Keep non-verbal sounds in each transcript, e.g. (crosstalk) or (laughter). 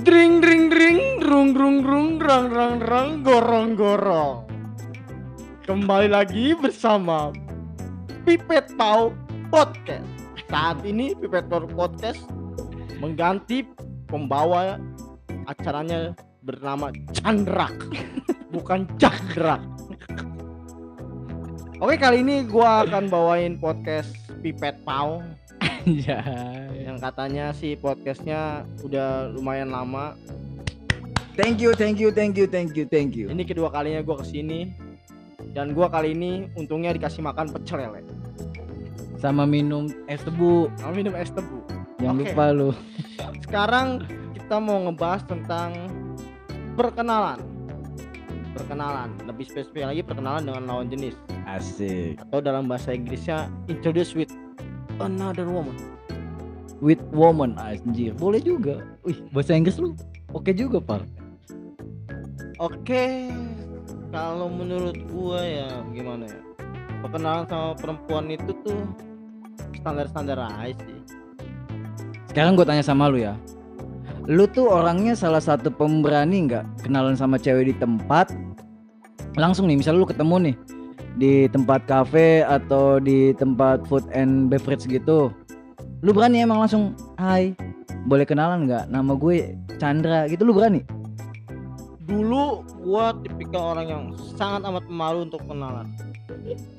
Dring dring dring, rung rung rung, rang rang rang, gorong gorong. Kembali lagi bersama Pipet Pau Podcast. Saat ini Pipet Pau Podcast mengganti pembawa acaranya bernama Chandrak, (laughs) bukan Cakrak. Oke kali ini gua akan bawain podcast Pipet Pau Anjay. Yang katanya sih podcastnya udah lumayan lama Thank you, thank you, thank you, thank you, thank you. Ini kedua kalinya gue ke sini dan gue kali ini untungnya dikasih makan pecel lele. Sama minum es tebu. Sama minum es tebu. Jangan Oke. lupa lu. (laughs) Sekarang kita mau ngebahas tentang perkenalan. Perkenalan, lebih spesifik lagi perkenalan dengan lawan jenis Asik. atau dalam bahasa Inggrisnya introduce with another woman. With woman anjir. Boleh juga. Wih, bahasa Inggris lu oke juga, Pak. Oke, kalau menurut gua ya gimana ya? Perkenalan sama perempuan itu tuh standar-standar aja sih. Sekarang gue tanya sama lu ya. Lu tuh orangnya salah satu pemberani nggak kenalan sama cewek di tempat? Langsung nih, misalnya lu ketemu nih di tempat kafe atau di tempat food and beverage gitu. Lu berani emang langsung, "Hai, boleh kenalan nggak? Nama gue Chandra." Gitu lu berani? Dulu gua tipikal orang yang sangat amat pemalu untuk kenalan.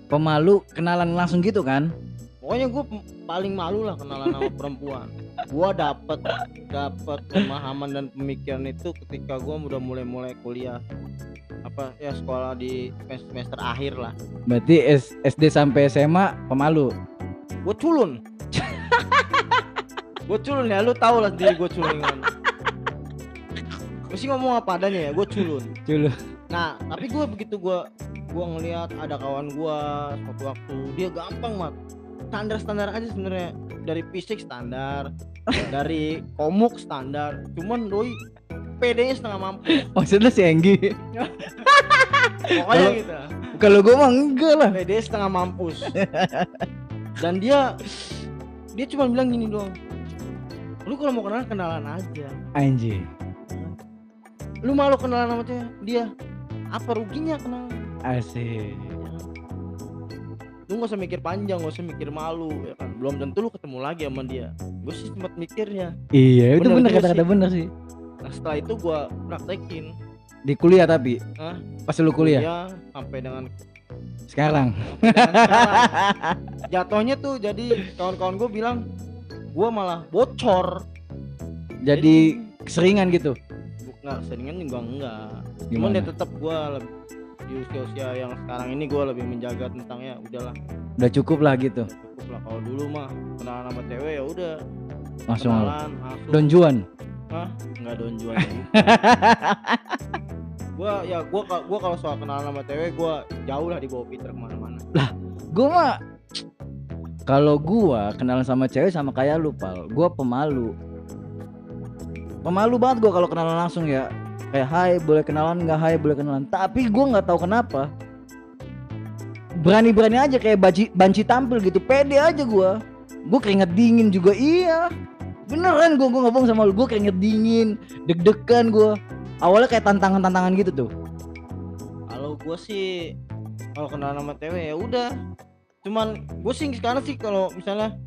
Pemalu kenalan langsung gitu kan? Pokoknya gue paling malu lah kenalan sama (laughs) perempuan. Gua dapet dapet pemahaman dan pemikiran itu ketika gua udah mulai-mulai kuliah apa ya sekolah di semester, semester akhir lah. Berarti S- SD sampai SMA pemalu. Gue culun. Gue culun ya, lu tau lah sendiri gue culun. Mesti ngomong apa adanya ya, gue culun. Dulu. Nah, tapi gue begitu gue gua ngelihat ada kawan gue suatu waktu dia gampang mat standar standar aja sebenarnya dari fisik standar dari komuk standar cuman doi PD-nya setengah mampu Maksudnya si Enggi. pokoknya gitu Kalau gue mah enggak lah. PD setengah mampus dan dia dia cuma bilang gini doang lu kalau mau kenalan kenalan aja Anjir. lu malu kenalan sama dia dia apa ruginya kenalan Asik. lu gak usah mikir panjang gak usah mikir malu ya kan belum tentu lu ketemu lagi sama dia gue sih sempat mikirnya Iya, itu Bener kata-kata bener sih. nah setelah itu gue praktekin Di kuliah tapi. Hah? Pas lu kuliah. Kuliah sampai dengan Sekarang. dengan sekarang. (laughs) jatuhnya tuh jadi kawan-kawan gue bilang gue malah bocor Jadi keseringan gitu. nggak seringan juga enggak cuman Gimana? ya tetap gue di usia-usia yang sekarang ini gue lebih menjaga tentang ya udahlah Udah cukup lah gitu. cukup lah kalau dulu mah kenalan sama cewek ya udah Langsung. kenalan langsung Don Juan. Hah? Enggak don jual (laughs) gua ya gua ka- gua kalau soal kenalan sama cewek gua jauh lah dibawa Peter ke mana-mana Gue mah kalau gua kenalan sama cewek sama kayak lu, Pal. Gua pemalu. Pemalu banget gua kalau kenalan langsung ya. Kayak hai, boleh kenalan nggak? Hai, boleh kenalan. Tapi gua nggak tahu kenapa. Berani-berani aja kayak banci, banci tampil gitu. Pede aja gua. Gua keringet dingin juga iya. Beneran gua gua nggak bohong sama lu. Gua keringet dingin, deg-degan gua. Awalnya kayak tantangan-tantangan gitu tuh. kalau gua sih kalau kenalan sama cewek ya udah cuman gua sih sekarang sih kalau misalnya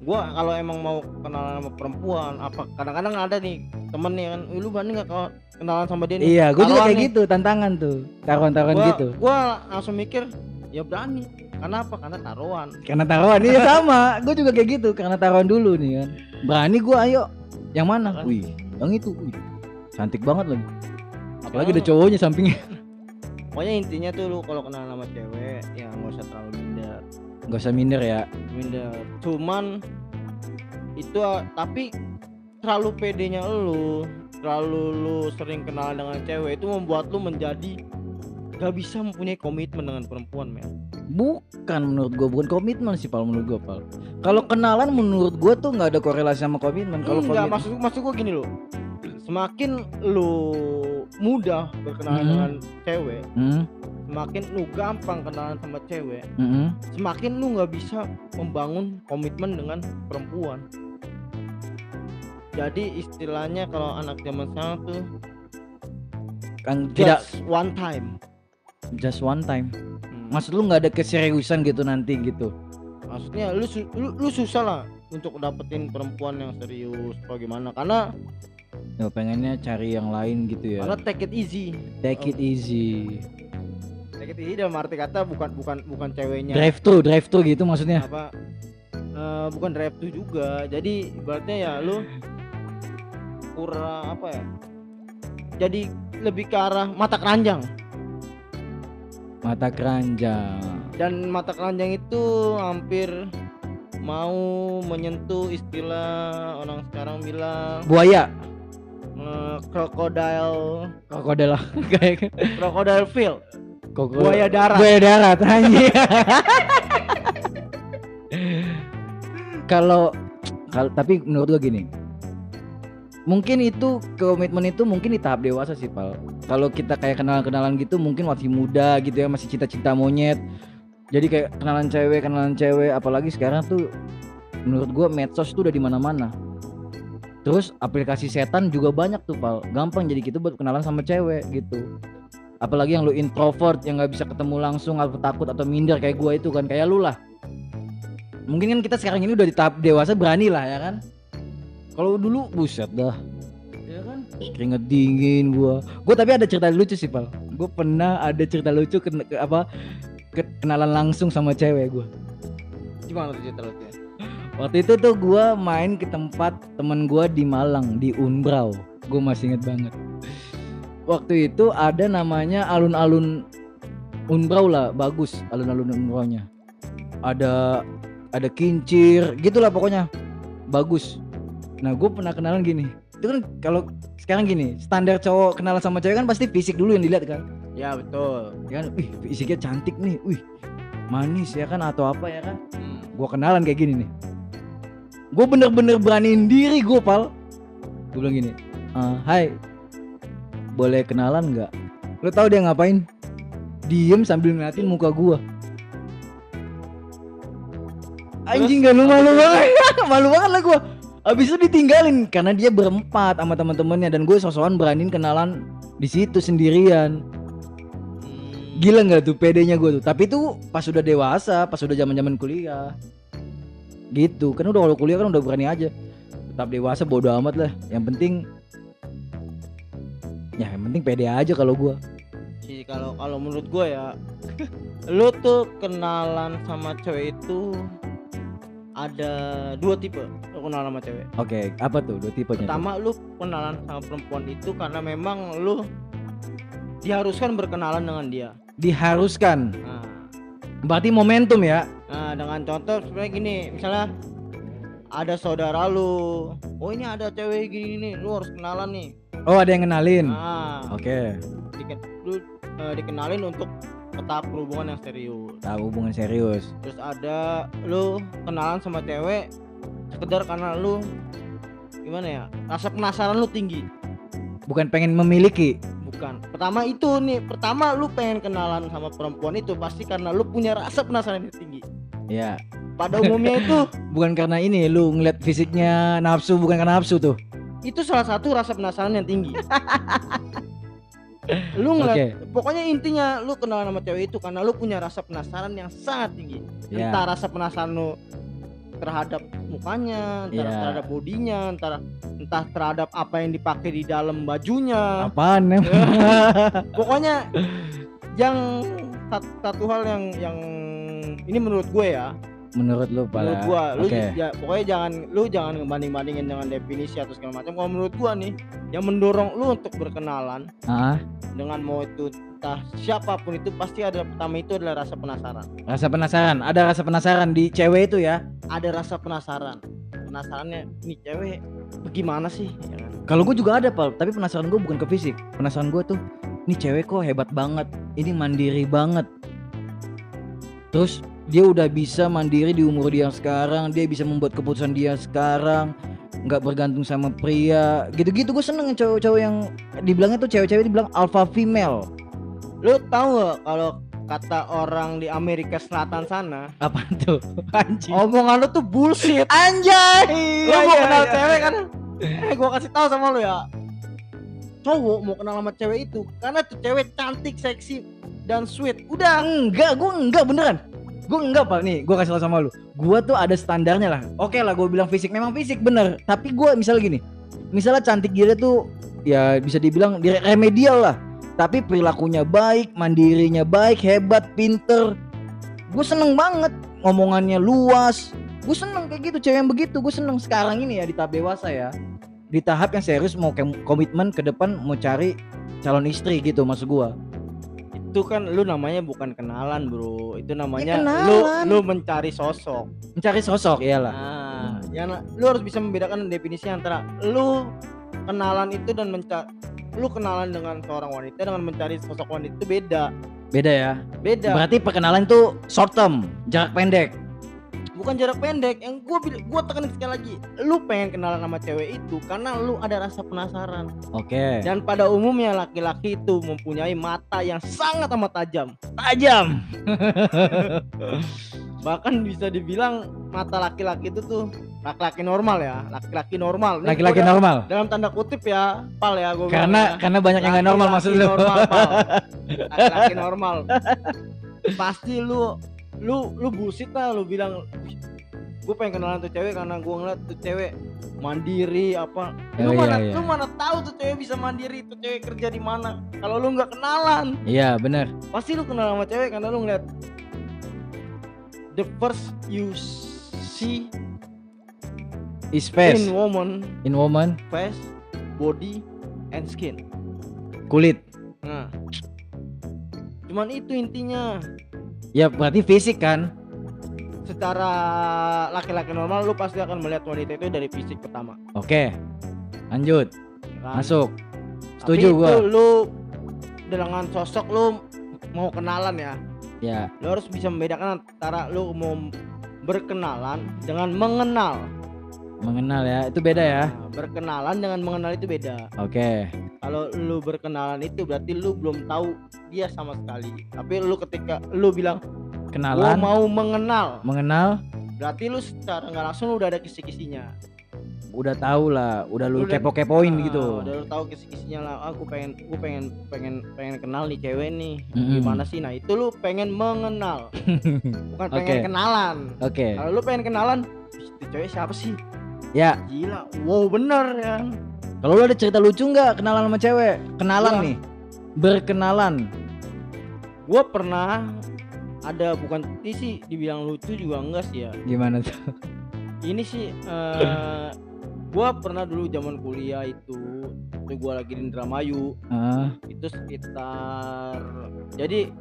gua kalau emang mau kenalan sama perempuan apa kadang-kadang ada nih temen nih kan "Wih, lu berani nggak kalau kenalan sama dia nih Iya, gua juga kayak nih. gitu, tantangan tuh. Taruhan-taruhan gitu. gua langsung mikir ya berani karena apa karena taruhan Karena taruhan iya sama, gue juga kayak gitu karena taruhan dulu nih kan. Berani gue ayo. Yang mana? Kan? Wih, yang itu. Wih, cantik banget lagi. Apalagi ada cowoknya sampingnya. pokoknya intinya tuh lu kalau kenalan sama cewek ya nggak usah terlalu minder Gak usah minder ya. minder cuman itu tapi terlalu pedenya lu terlalu lu sering kenalan dengan cewek itu membuat lu menjadi gak bisa mempunyai komitmen dengan perempuan men Bukan menurut gue, bukan komitmen sih pal menurut gue pal. Kalau kenalan menurut gue tuh nggak ada korelasi sama komitmen. Kalau enggak komitmen, maksud maksud gua gini loh semakin lu mudah berkenalan Mhm. dengan cewek Hmm, semakin lu gampang kenalan sama cewek mm-mm. semakin lu nggak bisa membangun komitmen dengan perempuan jadi istilahnya kalau anak zaman sekarang tuh Kan tidak one time just one time. Hmm. Maksud lu nggak ada keseriusan gitu nanti gitu. maksudnya lu, lu lu susah lah untuk dapetin perempuan yang serius atau gimana karena Ya pengennya cari yang lain gitu ya. karena take it easy Take it easy. Take it easy dalam arti kata bukan bukan bukan ceweknya Drive thru, drive thru gitu maksudnya. apa eh, bukan drive to juga jadi ibaratnya ya lu kurang apa ya jadi lebih ke arah mata keranjang Mata keranjang. dan mata keranjang itu hampir mau menyentuh istilah orang sekarang bilang Buaya. eh, crocodile Krokodil lah. (laughs) Kayak crocodile feel Koko- buaya darat Buaya darat (laughs) anjing. Kalau kalau tapi menurut gua gini. Mungkin itu komitmen itu mungkin di tahap dewasa sih, Pal. Kalau kita kayak kenalan-kenalan gitu mungkin masih muda gitu ya, masih cita-cita monyet. Jadi kayak kenalan cewek, kenalan cewek, apalagi sekarang tuh menurut gua medsos tuh udah di mana-mana. Terus aplikasi setan juga banyak tuh, Pal. Gampang jadi gitu buat kenalan sama cewek gitu apalagi yang lu introvert yang nggak bisa ketemu langsung atau takut atau minder kayak gua itu kan kayak lu lah. Mungkin kan kita sekarang ini udah di tahap dewasa berani lah ya kan? Kalau dulu buset dah. Ya kan? Keringet dingin gua. Gua tapi ada cerita lucu sih pal. Gua pernah ada cerita lucu ke, ke- apa ke- kenalan langsung sama cewek gua. Gimana tuh cerita lu tuh? waktu itu tuh gua main ke tempat temen gua di Malang di Unbrau. Gua masih inget banget waktu itu ada namanya alun-alun Unbrau lah bagus alun-alun Unbraunya ada ada kincir gitulah pokoknya. Bagus. Nah gue pernah kenalan gini. Itu kan kalau sekarang gini standar cowok kenalan sama cewek kan pasti fisik dulu yang dilihat kan? Ya betul. Ya kan? Wih fisiknya cantik nih. Wih manis ya kan? Atau apa ya kan? Hmm. gue kenalan kayak gini nih. Gue bener-bener beraniin diri gue pal. Gue bilang gini "Eh, hai boleh kenalan nggak lo tau dia ngapain diem sambil ngeliatin muka gue anjing gak lu malu banget (laughs) malu banget lah gue abis itu ditinggalin karena dia berempat sama teman-temannya dan gue sosokan beraniin kenalan di situ sendirian Hmm. Gila nggak tuh pedenya gue tuh. Tapi itu pas udah dewasa, pas udah zaman zaman kuliah. Gitu. Kan udah kalau kuliah kan udah berani aja. Tetap dewasa bodo amat lah. Yang penting ya yang penting pede aja kalau gua. sih kalau kalau menurut gue ya (laughs) lu tuh kenalan sama cewek itu ada dua tipe lu kenalan sama cewek Oke, apa tuh dua tipenya? tuh? pertama lu kenalan sama perempuan itu karena memang lu diharuskan berkenalan dengan dia Diharuskan. nah, Berarti momentum ya. nah dengan contoh sebenarnya gini misalnya ada saudara lu oh ini ada cewek gini nih lu harus kenalan nih Oh, ada yang kenalin. nah Oke. diken- lu eh, dikenalin untuk tetap hubungan yang serius Tahu hubungan serius. terus ada lu kenalan sama cewek sekedar karena lu gimana ya rasa penasaran lu tinggi Bukan pengen memiliki. bukan pertama itu nih pertama lu pengen kenalan sama perempuan itu pasti karena lu punya rasa penasaran yang tinggi Ya, pada umumnya itu (laughs) bukan karena ini lu ngeliat fisiknya nafsu, bukan karena nafsu tuh. Itu salah satu rasa penasaran yang tinggi (laughs) lu ngeliat Oke. pokoknya intinya lu kenalan sama cewek itu karena lu punya rasa penasaran yang sangat tinggi Ya. entah rasa penasaran lu terhadap mukanya, entah Iya. terhadap bodinya, entah entah terhadap apa yang dipakai di dalam bajunya. Apaan em? (laughs) Pokoknya yang satu, satu hal yang yang ini menurut gue ya, Menurut lu pada menurut gua lu Oke. ya pokoknya jangan lu jangan ngebanding-bandingin dengan definisi atau segala macam. Kalau menurut gua nih, yang mendorong lu untuk berkenalan Ah, dengan mau itu entah siapa pun itu pasti ada pertama itu adalah rasa penasaran. rasa penasaran. Ada rasa penasaran di cewek itu ya. Ada rasa penasaran. Penasarannya nih cewek bagaimana sih? Ya kan? Kalau gue juga ada pal, tapi penasaran gue bukan ke fisik. Penasaran gue tuh, nih cewek kok hebat banget. Ini mandiri banget. Terus dia udah bisa mandiri di umur dia sekarang. Dia bisa membuat keputusan dia sekarang. nggak bergantung sama pria. Gitu-gitu gue seneng cowok-cowok yang dibilangnya tuh cewek-cewek dibilang alpha female. Lu tahu nggak kalau kata orang di Amerika Selatan sana, Apa tuh? (laughs) Anjing. omongan lu tuh bullshit. Anjay. Lu mau kenal cewek kan? eh gua kasih tahu sama lu ya cowok mau kenal sama cewek itu karena tuh cewek cantik seksi dan sweet udah Enggak, gue enggak beneran. Gue enggak pak nih, gue kasih tau sama lu. Gue tuh ada standarnya lah. Oke lah, gue bilang fisik memang fisik bener. Tapi gue misalnya gini, misalnya cantik dia tuh ya bisa dibilang dire- remedial lah. Tapi perilakunya baik, mandirinya baik, hebat, pinter. Gue seneng banget, ngomongannya luas. Gue seneng kayak gitu, cewek yang begitu. Gue seneng sekarang ini ya di tahap dewasa ya. Di tahap yang serius mau komitmen ke depan mau cari calon istri gitu maksud gue. Itu kan lu namanya bukan kenalan bro itu namanya kenalan. lu lu mencari sosok Mencari sosok iyalah. nah ya na- lu harus bisa membedakan definisi antara lu kenalan itu dan menca lu kenalan dengan seorang wanita dengan mencari sosok wanita itu beda Beda ya. beda Berarti perkenalan tuh short term, jarak pendek. Bukan jarak pendek yang bil- gua tekanin sekali lagi lu pengen kenalan sama cewek itu karena lu ada rasa penasaran Oke. dan pada umumnya laki-laki itu mempunyai mata yang sangat amat tajam Tajam. (laughs) bahkan bisa dibilang mata laki-laki itu tuh laki-laki normal ya laki-laki normal Laki-laki normal. dalam tanda kutip ya pal ya gua bilang Karena ya. karena banyak yang nggak normal maksud lu. (laughs) laki-laki normal pasti lu lu lu busit lah lu bilang gue pengen kenalan tuh cewek karena gue ngeliat tuh cewek mandiri apa. Lu Oh, iya, mana iya. lu mana tahu tuh cewek bisa mandiri tuh cewek kerja di mana. Kalau lu nggak kenalan. Iya, benar. pasti lu kenal sama cewek karena lu ngeliat the first you see Is face. in woman. In woman, face body and skin. Kulit. nah. Cuman itu intinya Ya berarti fisik kan? secara laki-laki normal lu pasti akan melihat wanita itu dari fisik pertama Oke. Lanjut. kan? Masuk. Tapi Setuju itu gua. lu dengan sosok lu mau kenalan ya Ya, lu harus bisa membedakan antara lu mau berkenalan dengan mengenal mengenal ya. Itu beda ya. Nah, berkenalan dengan mengenal itu beda Oke. Kalau lu berkenalan itu berarti lu belum tahu dia sama sekali. Tapi lu ketika lu bilang Kenalan, mau mengenal. Mengenal, berarti lu secara nggak langsung lu udah ada kisi-kisinya. Udah tahu lah, udah lu Udah- kepo-kepoin Ah, gitu. udah lu tahu kisi-kisinya lah. Aku pengen aku pengen pengen pengen kenal nih cewek nih. Mm-mm. gimana sih? Nah itu lu pengen mengenal. (laughs) Bukan Oke. pengen kenalan. Oke. kalau lu pengen kenalan "Ih, itu cewek siapa sih? Ya, gila. Wow bener ya kalau lu ada cerita lucu nggak kenalan sama cewek? Kenalan nih. Berkenalan. gua pernah ada bukan ini sih dibilang lucu juga enggak sih ya Gimana tuh? ini sih eh gua pernah dulu zaman kuliah itu itu gua lagi di Indramayu Ah, itu sekitar jadi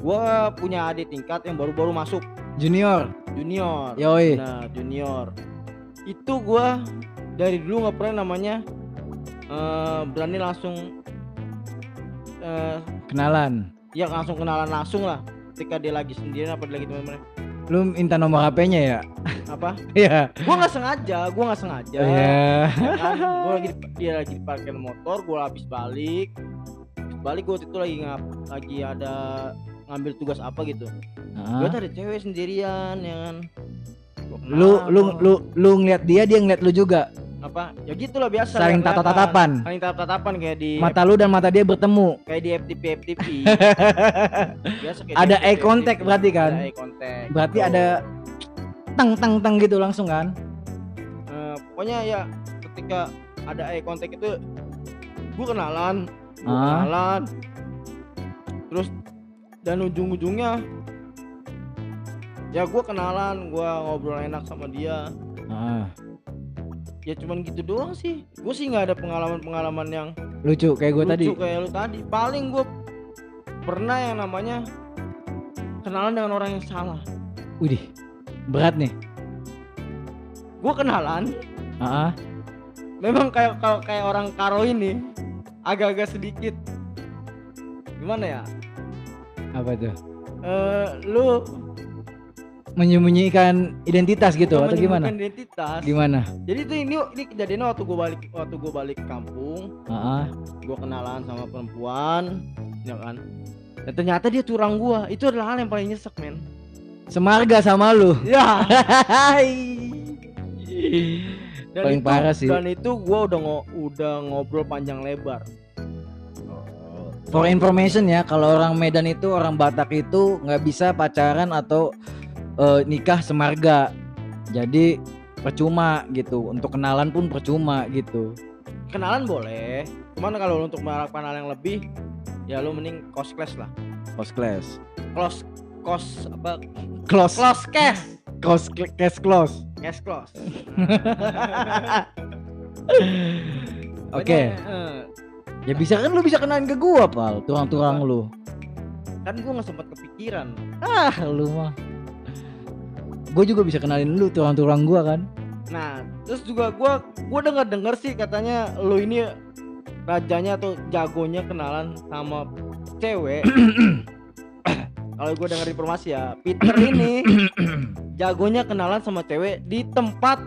gua punya adik tingkat yang baru-baru masuk junior. junior Yoi. nah junior itu gua dari dulu nggak pernah namanya eh berani langsung eh Kenalan. ya langsung kenalan langsung lah ketika dia lagi sendirian apa dia lagi teman-teman Lu minta nomor HP-nya ya? apa (laughs) Iya. gua nggak sengaja gua nggak sengaja Iya. ya kan gua lagi di- dia lagi di parkir motor gua habis balik habis balik gua itu lagi ngap lagi ada ngambil tugas apa gitu Ah. gua ada cewek sendirian ya kan Lu lu lu lu ngeliat dia, dia ngeliat lu juga. Apa ya gitulah biasa Saling lihat-lihatan. tatap-tatapan. saling tatap-tatapan kayak di Mata lu dan mata dia bertemu. kayak di FTP FTP (laughs) biasa kayak Ada eye contact berarti kan? ada eye contact Berarti gitu. ada tang tang tang gitu langsung kan? Eh, pokoknya ya ketika ada eye contact itu gua kenalan gua Ah. kenalan terus dan ujung-ujungnya ya gua kenalan gua ngobrol enak sama dia Ah, ya cuman gitu doang sih gue sih nggak ada pengalaman-pengalaman yang lucu kayak gue tadi. lucu kayak lu tadi paling gue pernah yang namanya kenalan dengan orang yang salah Widih. Berat nih. gue kenalan ah. memang kayak kalau kayak orang karo ini agak-agak sedikit gimana ya apa tuh? eh lu Menyembunyikan identitas gitu atau gimana? identitas Gimana? jadi itu ini ini kejadiannya waktu gue balik waktu gue balik ke kampung Ah, ah. gue kenalan sama perempuan ya kan dan ternyata dia curang gua itu adalah hal yang paling nyesek men Semarga sama lu. ya Dan paling itu- parah sih Dan itu gua udah ngo udah ngobrol panjang lebar. For information ya, kalau orang Medan itu orang Batak itu nggak bisa pacaran atau eh, nikah semarga. Jadi percuma gitu. Untuk kenalan pun percuma gitu. Kenalan boleh, cuman kalau untuk mengharapkan hal yang lebih, ya lu mending cost class lah. Close class. Close cos apa? Close. Close cash. Close cl- cash close. Cash close. (laughs) Oke. Banyak, eh, Ya bisa kan lu bisa kenalin ke gua, Pal. Turang-turang lu. kan gua nggak sempat kepikiran. Ah, lu mah. Gue juga bisa kenalin lu turang-turang gua kan. Nah, terus juga gua gua dengar dengar sih katanya lu ini rajanya atau jagonya kenalan sama cewek. (clears throat) Kalau gua dengar informasi ya, Peter ini (clears throat) jagonya kenalan sama cewek di tempat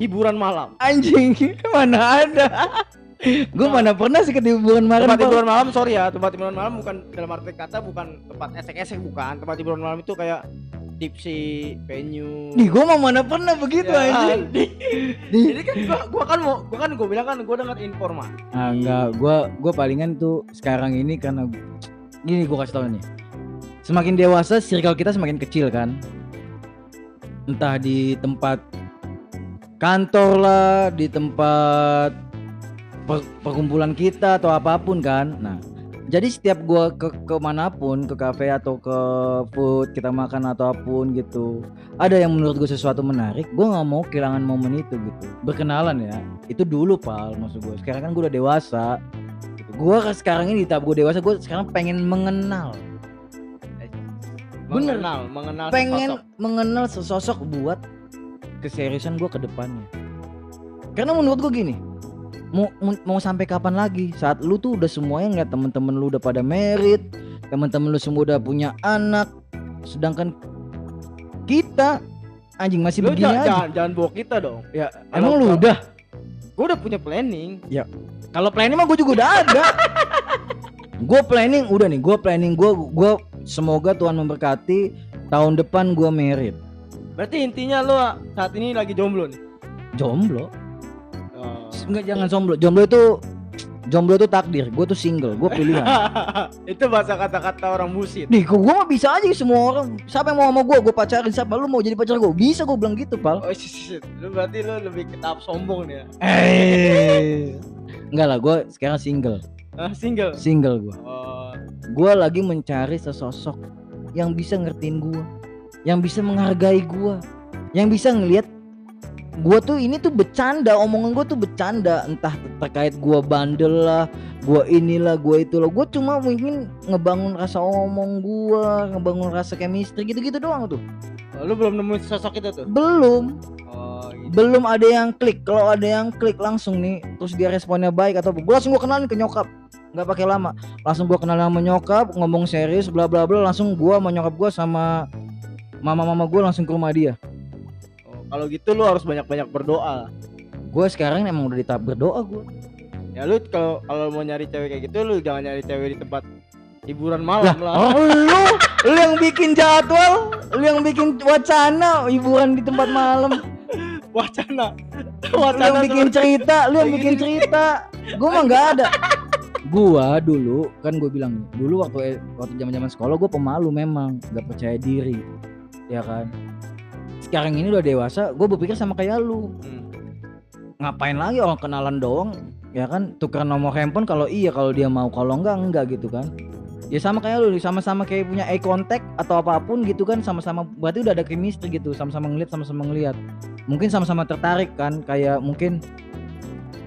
hiburan malam. Anjing, (laughs) mana ada? Gue mana pernah sih ke hiburan malam. Tempat Pal. hiburan malam sorry ya, tempat hiburan malam bukan dalam arti kata bukan tempat esek-esek bukan. Tempat hiburan malam itu kayak tipsy venue. Nih, gue mah mana pernah begitu Ya, anjing. (laughs) di-. Jadi kan gua, gua kan mau gua kan gua bilang kan gua dengar informasi. Ah, enggak, gua gua palingan tuh sekarang ini karena gini gua kasih tau nih. Semakin dewasa circle kita semakin kecil kan. Entah di tempat kantor lah, di tempat per- perkumpulan kita atau apa pun kan. Nah, jadi setiap gua ke ke mana pun, ke kafe atau ke food kita makan atau apa pun gitu, ada yang menurut gue sesuatu menarik, gue nggak mau kehilangan momen itu gitu. Berkenalan ya, itu dulu pal maksud gue. Sekarang kan gue udah dewasa. Gitu. Gue sekarang ini di tahap gue dewasa, gue sekarang pengen mengenal, Bener. Mengenal, mengenal pengen sosok. mengenal sesosok buat keseriusan gue ke depannya. Karena menurut gue gini, mau mau, mau sampai kapan lagi? Saat lu tuh udah semuanya ngeliat temen-temen lu udah pada merit, temen-temen lu semua udah punya anak, sedangkan kita anjing masih Lu begini jangan, aja. jangan, jangan bawa kita dong. Ya, emang lu udah? Gua udah punya planning. Kalau planning mah gue juga udah ada. (laughs) gue planning udah nih, gue planning gue gue semoga Tuhan memberkati tahun depan gue merit. Berarti intinya lu saat ini lagi jomblo nih. Jomblo? Enggak jangan jomblo. Jomblo itu jomblo itu takdir. Gue tuh single, gue pilihan. (laughs) itu bahasa kata-kata orang busit. nih, gue mah bisa aja semua orang. Siapa yang mau sama gue, gue pacarin. Siapa lu mau jadi pacar gue? Bisa gue bilang gitu, pal. Oh shit, shit. Lu berarti lu lebih ke tahap sombong nih ya. Eh, (laughs) enggak lah, gue sekarang single, Ah, single. single gue. Oh, gue lagi mencari sesosok yang bisa ngertiin gue yang bisa menghargai gue yang bisa ngelihat gue tuh ini tuh bercanda omongan gue tuh bercanda. Entah terkait gue bandel lah gue inilah gue itulah. Gue cuma mungkin ngebangun rasa omong gue ngebangun rasa chemistry gitu-gitu doang tuh. Lu belum nemuin sosok itu tuh. belum. Oh, gitu. belum ada yang klik. Kalau ada yang klik langsung nih terus dia responnya baik atau gue langsung gue kenalin ke nyokap. Nggak pakai lama. Langsung gue kenal sama nyokap ngomong serius bla bla bla langsung gue sama nyokap gue sama mama mama gue langsung ke rumah dia. Oh, kalau gitu lu harus banyak-banyak berdoa. gue sekarang emang udah di tahap berdoa gue Ya lu kalau kalau mau nyari cewek kayak gitu lu jangan nyari cewek di tempat hiburan malam lah. oh lu? Lu yang bikin jadwal? Lu yang bikin wacana hiburan di tempat malam? Wacana. lu yang bikin cerita? Lu yang bikin cerita? Gue mah nggak ada. Gua dulu kan gue bilang dulu waktu waktu zaman zaman sekolah gue pemalu memang nggak percaya diri ya kan sekarang ini udah dewasa gue berpikir sama kayak lu. Hmm. ngapain lagi orang kenalan doang ya kan? Tukeran nomor handphone kalau iya kalau dia mau kalau enggak enggak gitu kan. Ya sama kayak lu sama-sama kayak punya eye contact atau apa pun gitu kan sama-sama berarti udah ada chemistry gitu sama-sama ngeliat sama-sama ngeliat. Mungkin sama-sama tertarik kan kayak mungkin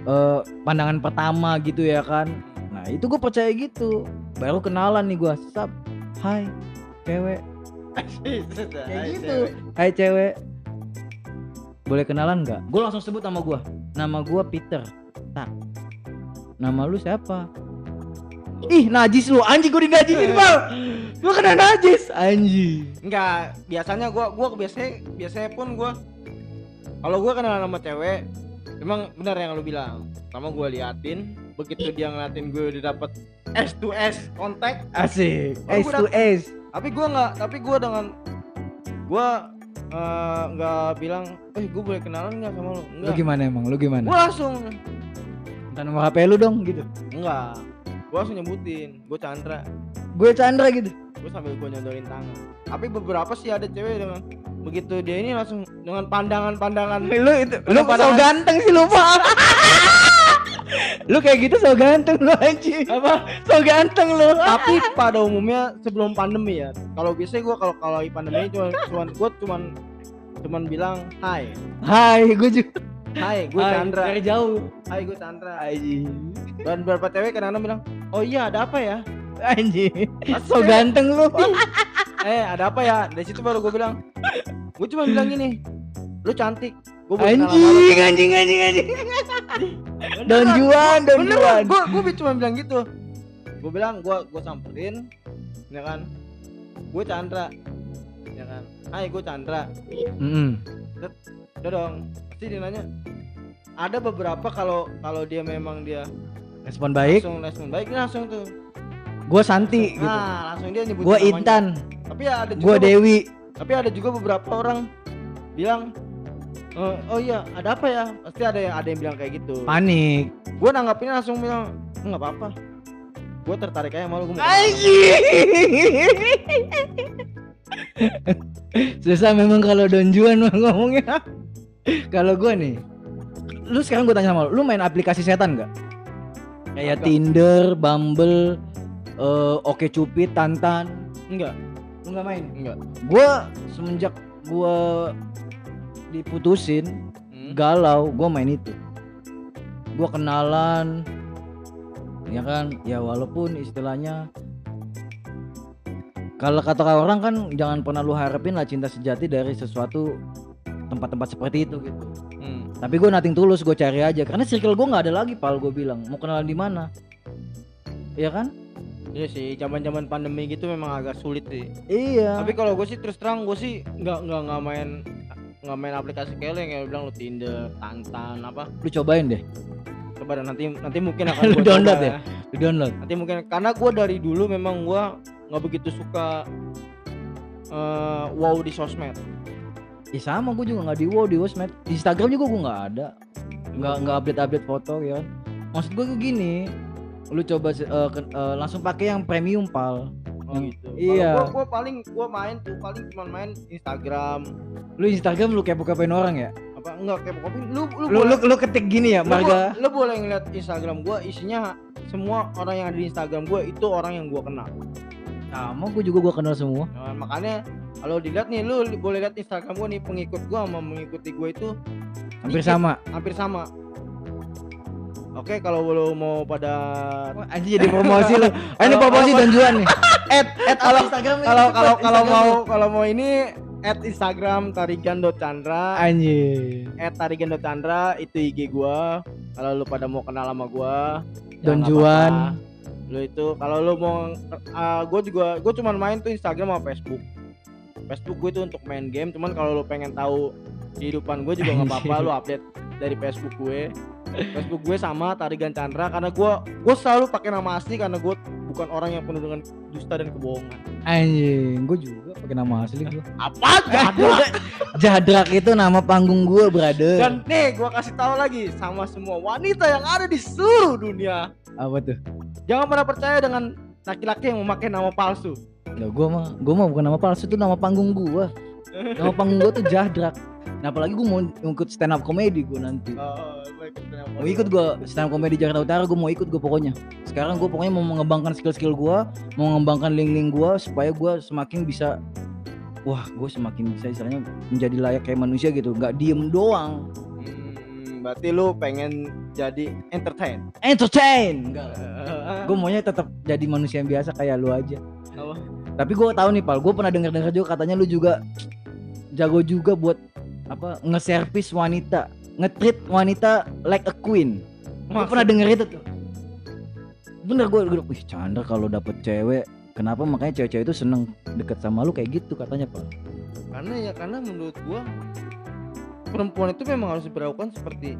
eh, pandangan pertama gitu ya kan. Nah itu gue percaya gitu. Baru kenalan nih gue sap hai cewek kayak gitu. Hai cewek. Boleh kenalan nggak? Gue langsung sebut nama gue nama gue Peter. Tak nama lu siapa? Ih najis lu. Anjing gue dinajisin pal gue kena najis. Anjing. Enggak, biasanya gua gua biasanya biasanya pun gua kalau gua kenalan sama cewek emang benar yang lu bilang. Pertama gua liatin, begitu dia ngeliatin gue udah dapet S to S kontak, asik. Oh, S to S. tapi gua nggak, tapi gua dengan gua eh, nggak bilang eh gue boleh kenalan nggak sama lu? Lu enggak gimana emang? Lu gimana? gue langsung. Minta nomor HP lu dong gitu. enggak gue langsung nyebutin gue Chandra. Gue Chandra gitu. gue sambil gue nyodorin tangan. Tapi beberapa sih ada cewek dengan begitu dia ini langsung dengan pandangan-pandangan. Lu itu lu so ganteng sih lu Pak. (laughs) lu kayak gitu so ganteng lu anjing. apa So ganteng lu. tapi (laughs) pada umumnya sebelum pandemi ya kalau biasanya gue kalau kalau pandemi cuma cuman gue cuman cuman bilang hai Hai, gue juga. hai gue Hai, Chandra Dari jauh. hai gue Chandra Anjing. dan beberapa cewek kadang-kadang bilang oh iya ada apa ya Anjing. So ganteng lu. (laughs) eh ada apa ya dari situ baru gue bilang gue cuma bilang gini lu cantik Anjing, anjing, anjing, anjing. Don Juan, Don Juan. gue gue cuma bilang gitu gue bilang gue gue samperin ya kan gue Chandra ya kan hai gue Chandra Mm-mm. udah dong pasti dia nanya ada beberapa kalau kalau dia memang dia Respon baik. langsung respon baik langsung tuh Gue Santi gitu. nah langsung dia nyebut Gue Intan. tapi ya ada juga Gue Dewi. tapi ada juga beberapa orang bilang "Eh, oh iya ada apa ya pasti ada yang ada yang bilang kayak gitu Panik. gue nanggapinnya langsung bilang nggak apa-apa gue tertarik aja malu gue (laughs) Susah memang kalau Don Juan mah ngomongnya. kalau gue nih, lu sekarang gue tanya sama lu, lu main aplikasi setan nggak? Kayak Agak. Tinder, Bumble, eh, Oke Cupid, Tantan. enggak Lu nggak main? enggak Gue semenjak gue diputusin Hmm. galau, gue main itu. Gue kenalan, ya kan? Ya walaupun istilahnya kalau kata orang kan jangan pernah lu harapin lah cinta sejati dari sesuatu tempat-tempat seperti itu gitu. Hmm. Tapi gue nating tulus, gue cari aja karena circle gue nggak ada lagi pal gue bilang mau kenalan di mana, Iya kan? iya sih zaman zaman pandemi gitu memang agak sulit sih Iya. tapi kalau gue sih terus terang gue sih nggak nggak nggak main nggak main aplikasi kayak lo yang kayak bilang lu Tinder, Tantan apa lu cobain deh, coba deh, nanti nanti mungkin (laughs) akan Lu download coba ya? lu download. nanti mungkin karena gue dari dulu memang gue nggak begitu suka eh, wow di sosmed Ih sama gue juga nggak di wow di Wosmed. Di Instagram juga gue nggak ada. Nggak nggak update update foto ya. Maksud gue tuh gini, lu coba ke- eh, langsung pakai yang premium pal. oh gitu iya. gue paling gue main tuh paling cuma main Instagram Lu Instagram lu kepo kepoin orang ya? apa enggak kayak kopi lu lu, Lu boleh, lu, lu ketik gini ya, lu, marga. bo- lu boleh ngeliat Instagram gue isinya semua orang yang ada di Instagram gue itu orang yang gue kenal Sama gue juga gue kenal semua. Nah, makanya kalau dilihat nih lu boleh lihat Instagram gue nih pengikut gue sama mengikuti gue itu Hampir dikit, sama. hampir sama Oke kalau lu mau pada anjing jadi promosi lu. Ah, (laughs) ini promosi dan juan nih. (laughs) add add kalau Instagram kalau kalau kalau mau kalau mau ini add Instagram tarigan.chandra anjing. add tarigan.chandra itu IG gua. Kalau lu pada mau kenal sama gua Don Juan. lu itu kalau lu mau uh, gua juga gua cuma main tuh Instagram sama Facebook. Facebook gue itu untuk main game cuman kalau lu pengen tahu kehidupan gue juga nggak apa-apa lu update dari Facebook gue. Facebook gue sama Tarigan Chandra karena gue gue selalu pakai nama asli karena gue bukan orang yang penuh dengan dusta dan kebohongan Anjing, gue juga pakai nama asli gue. apa Jadrak Jadrak itu nama panggung gue, brother. dan nih gue kasih tahu lagi sama semua wanita yang ada di seluruh dunia Apa tuh? jangan pernah percaya dengan laki-laki yang memakai nama palsu Lah gua mah gua mah bukan nama palsu itu nama panggung gua. Nama panggung gua tuh Jadrak. Nah, apalagi gua mau ikut stand up comedy gua nanti. Oh? Mau ikut gua stand up comedy Jakarta Utara gua mau ikut gua pokoknya. Sekarang gua pokoknya mau mengembangkan skill-skill gua, mau mengembangkan link-link gua supaya gua semakin bisa wah, gua semakin bisa istilahnya menjadi layak kayak manusia gitu, nggak diem doang. Hmm, berarti lu pengen jadi entertain Entertain. Enggak. (laughs) Gue maunya tetap jadi manusia yang biasa kayak lu aja. apa? Tapi gue tahu nih Pal, gue pernah dengar-dengar juga katanya lu juga jago juga buat apa nge-service wanita, nge-treat wanita like a queen. Gue pernah denger itu tuh. Bener gue, gue wih Chandra kalau dapet cewek, kenapa makanya cewek-cewek itu seneng deket sama lu kayak gitu katanya Pal. karena ya karena menurut gua perempuan itu memang harus diperlakukan seperti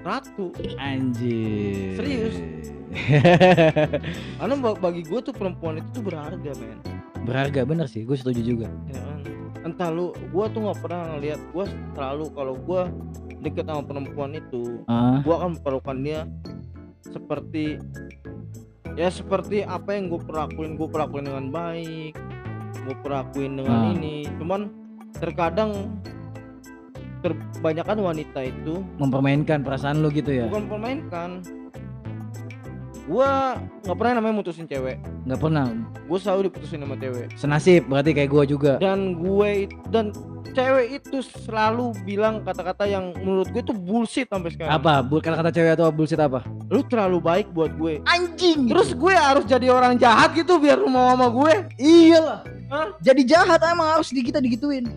ratu Anjir. Serius? (laughs) karena ba- bagi gua tuh perempuan itu tuh berharga men Berharga bener sih, gue setuju juga. ya kan? Entah lu gua tuh nggak pernah ngeliat gua selalu kalau gua deket sama perempuan itu Ah, gua akan memperlakukan dia seperti ya seperti apa yang gue perlakuin gue perlakuin dengan baik gue perlakuin dengan Ah. ini cuman terkadang terbanyakan wanita itu mempermainkan perasaan lu gitu ya? bukan permainkan gua nggak pernah namanya mutusin cewek Nggak pernah. gue selalu diputusin sama cewek Senasib berarti kayak gua juga. dan gue dan cewek itu selalu bilang kata-kata yang menurut gue itu bullshit sampai sekarang Apa? Kata-kata cewek atau bullshit apa? lu terlalu baik buat gue Anjing. terus gue harus jadi orang jahat gitu biar lu mau sama gue iyalah. Hah? Jadi jahat emang harus di kita digituin.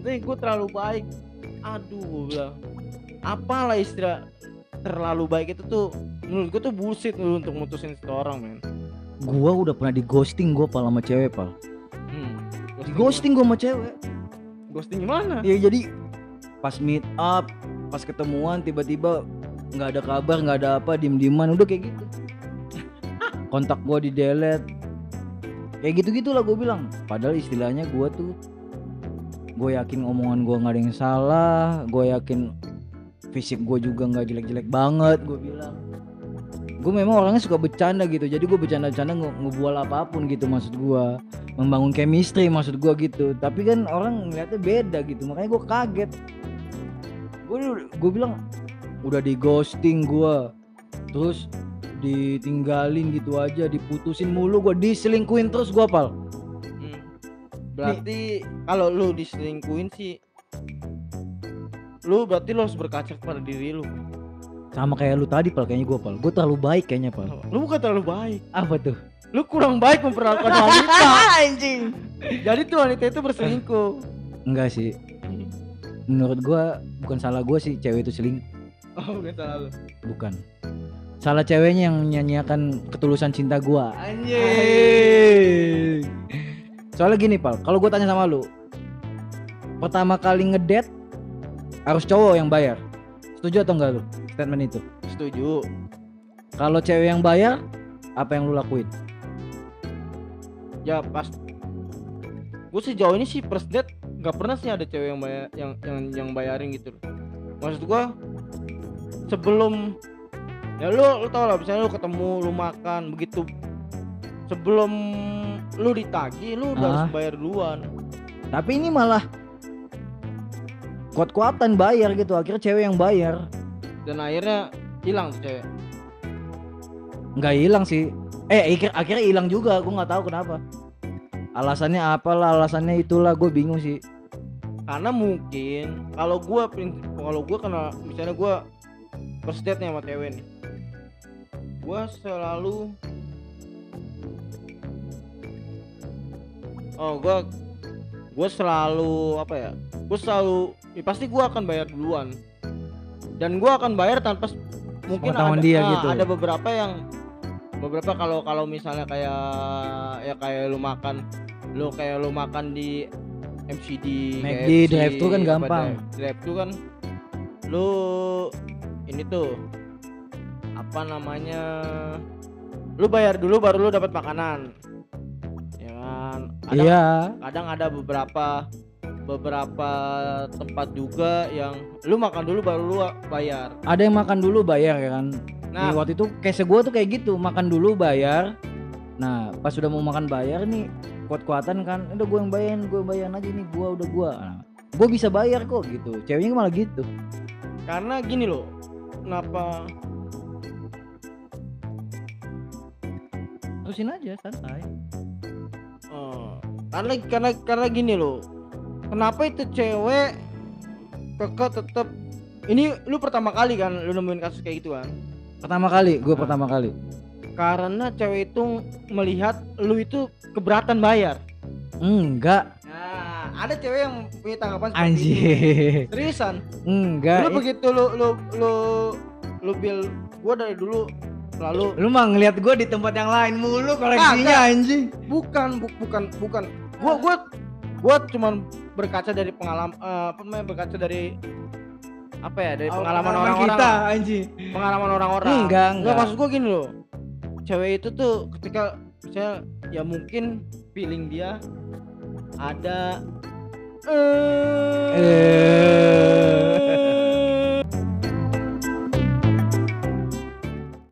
nih gue terlalu baik aduh gue bilang apalah istilah terlalu baik itu tuh menurut gue tuh bullshit lu untuk mutusin seseorang men Gua udah pernah di ghosting gua pal sama cewek pal. hmm. Di ghosting gua sama cewek. ghosting gimana Ya jadi pas meet up, pas ketemuan tiba-tiba nggak ada kabar, nggak ada apa, diem-dieman udah kayak gitu. (laughs) Kontak gua di delete. Kayak gitu-gitulah gue bilang. Padahal istilahnya gua tuh gue yakin omongan gua nggak ada yang salah, gue yakin fisik gue juga nggak jelek-jelek banget, gue bilang. Gue memang orangnya suka bercanda gitu, jadi gue bercanda-bercanda nge ngebual apa pun gitu maksud gua membangun chemistry maksud gua gitu tapi kan orang ngeliatnya beda gitu makanya gua kaget gue gue bilang udah di ghosting gua terus ditinggalin gitu aja diputusin mulu gua diselingkuin terus gua pal Hmm. Berarti kalau lu diselingkuin sih lu berarti lu harus berkaca kepada diri lu. sama kayak lu tadi pal kayaknya gua pal gue terlalu baik kayaknya pal Lu bukan terlalu baik. apa tuh Lu kurang baik memperlakukan wanita. (laughs) anjing Jadi tuh wanita itu berselingkuh. enggak sih menurut gua bukan salah gua sih cewek itu selingkuh Oh, bukan salah lu. bukan salah ceweknya yang menyanyiakan ketulusan cinta gua Anjing. soalnya gini pal kalau gua tanya sama lu pertama kali ngedate harus cowok yang bayar setuju atau enggak lu statement itu Setuju. kalau cewek yang bayar apa yang lu lakuin Ya pas gue sejauh ini sih first date nggak pernah sih ada cewek yang bayar yang yang yang bayarin gitu loh. Maksud gua sebelum ya lu lu tau lah misalnya lu ketemu lu makan begitu sebelum lu ditagi lu udah Ah. harus bayar duluan tapi ini malah kuat-kuatan bayar gitu akhirnya cewek yang bayar. Dan akhirnya hilang tuh cewek. Nggak hilang sih. Eh akhir akhirnya hilang juga gua nggak tahu kenapa. Alasannya apalah alasannya itulah gue bingung sih. Karena mungkin kalau prin- kalau gua kena misalnya gua first date nih sama cewek nih. Gua selalu oh gua gua selalu apa ya gua selalu ya pasti gua akan bayar duluan dan gua akan bayar tanpa mungkin ada dia ah, gitu. ada beberapa yang beberapa kalau kalau misalnya kayak ya kayak lu makan lu kayak lu makan di MCD McD, KFC, drive-thru kan gampang. drive- drive-thru kan lu ini tuh apa namanya lu bayar dulu baru lu dapat makanan kadang, iya. kadang ada beberapa beberapa tempat juga yang lu makan dulu baru lu bayar. Ada yang makan dulu bayar ya kan? Nah. Nih, waktu itu case gue tuh kayak gitu makan dulu bayar. Nah pas sudah mau makan bayar nih kuat-kuatan kan udah gue yang bayarin gue bayarin aja nih gue udah gue nah, gue bisa bayar kok gitu. Ceweknya malah gitu. Karena gini loh kenapa? Terusin aja santai. Eh, karena karena karena gini loh. Kenapa itu cewek keke tetep ini lu pertama kali kan lu nemuin kasus kayak gitu kan? Pertama kali gue Ah. pertama kali. Karena cewek itu melihat lu itu keberatan bayar? Enggak. Nah ada cewek yang punya tanggapan seperti itu. Anjir seriusan? Enggak lu begitu lu lu lu lu bil gua dari dulu selalu lu mah ngeliat gue di tempat yang lain mulu koleksinya Kagak. anjing. Bukan bu- bukan bukan gua gua gua cuman berkaca dari pengalaman apa namanya berkaca dari apa ya dari pengalaman orang-orang. kita anjing. Pengalaman orang-orang. Enggak, enggak. maksud gua gini loh. Cewek itu tuh ketika misalnya ya mungkin feeling dia ada eh Eh,